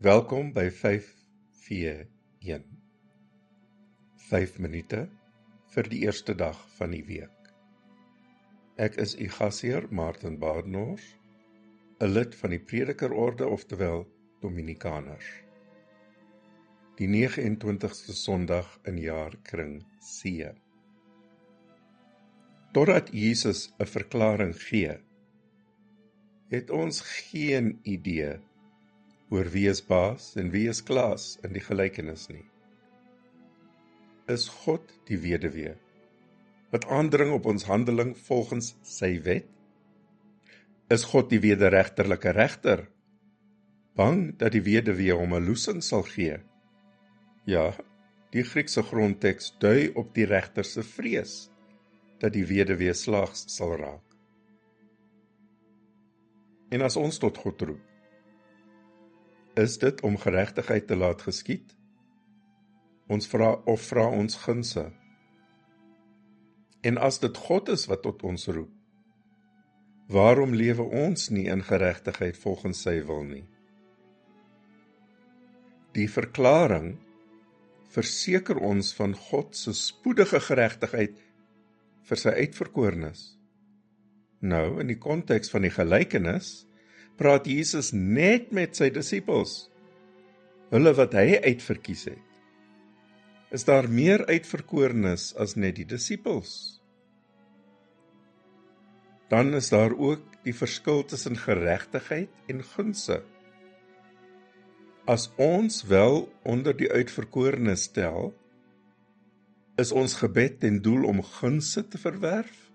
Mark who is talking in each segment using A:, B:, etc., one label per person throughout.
A: Welkom by 5v1. 5 minute vir die eerste dag van die week. Ek is u gasheer Martin Badenhorst, 'n lid van die Predikerorde oftelwel Dominikaners. Die 29ste Sondag in jaarkring C. Totdat Jesus 'n verklaring gee, het ons geen idee oor wie is baas en wie is klaas in die gelykenis nie. Is God die weduwee wat aandring op ons handeling volgens sy wet? Is God die wederregterlike regter bang dat die weduwee hom 'n loosing sal gee? Ja, die Griekse grondteks dui op die regter se vrees dat die weduwee slaags sal raak. En as ons tot God roep, Is dit om geregtigheid te laat geskied? Ons vra of vra ons gunse. En as dit God is wat tot ons roep, waarom lewe ons nie in geregtigheid volgens sy wil nie? Die verklaring verseker ons van God se spoedige geregtigheid vir sy uitverkorenes. Nou in die konteks van die gelykenis praat Jesus net met sy disippels, hulle wat hy uitverkies het. Is daar meer uitverkorenes as net die disippels? Dan is daar ook die verskil tussen geregtigheid en gunse. As ons wel onder die uitverkorenes stel, is ons gebed ten doel om gunse te verwerf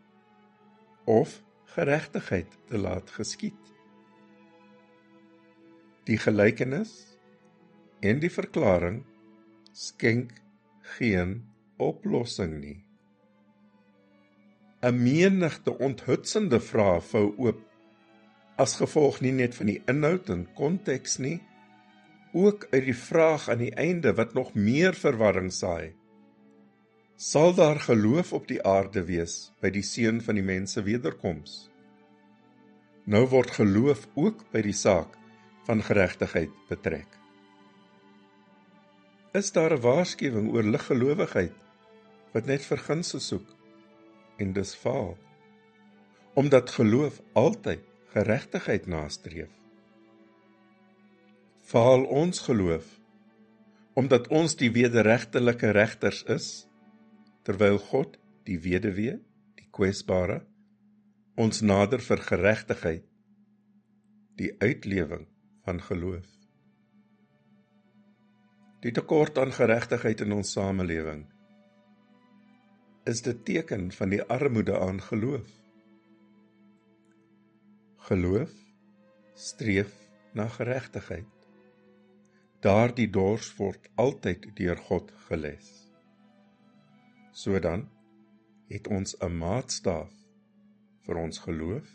A: of geregtigheid te laat geskied die gelykenis en die verklaring skenk geen oplossing nie. 'n Menigte onthutsende vrae vou oop as gevolg nie net van die inhoud en konteks nie, ook uit die vraag aan die einde wat nog meer verwarring saai. Sal daar geloof op die aarde wees by die seun van die mense wederkoms? Nou word geloof ook by die saak van geregtigheid betrek. Is daar 'n waarskuwing oor liggelowigheid wat net vergunse soek en dis faal? Omdat geloof altyd geregtigheid nastreef. Faal ons geloof omdat ons die wederregtelike regters is terwyl God die weduwee, die kwesbare ons nader vir geregtigheid die uitlewing van geloof. Die tekort aan geregtigheid in ons samelewing is dit teken van die armoede aan geloof. Geloof streef na geregtigheid. Daardie dors word altyd deur God geles. Sodan het ons 'n maatstaaf vir ons geloof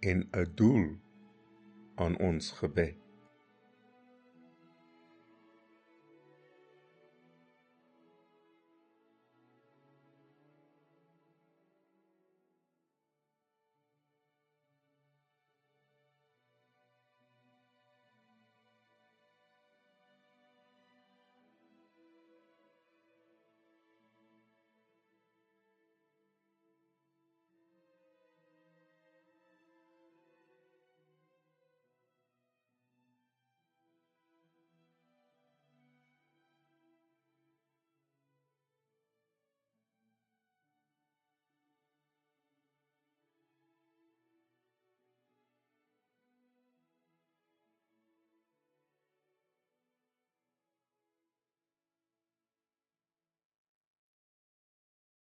A: en 'n doel aan ons gebed.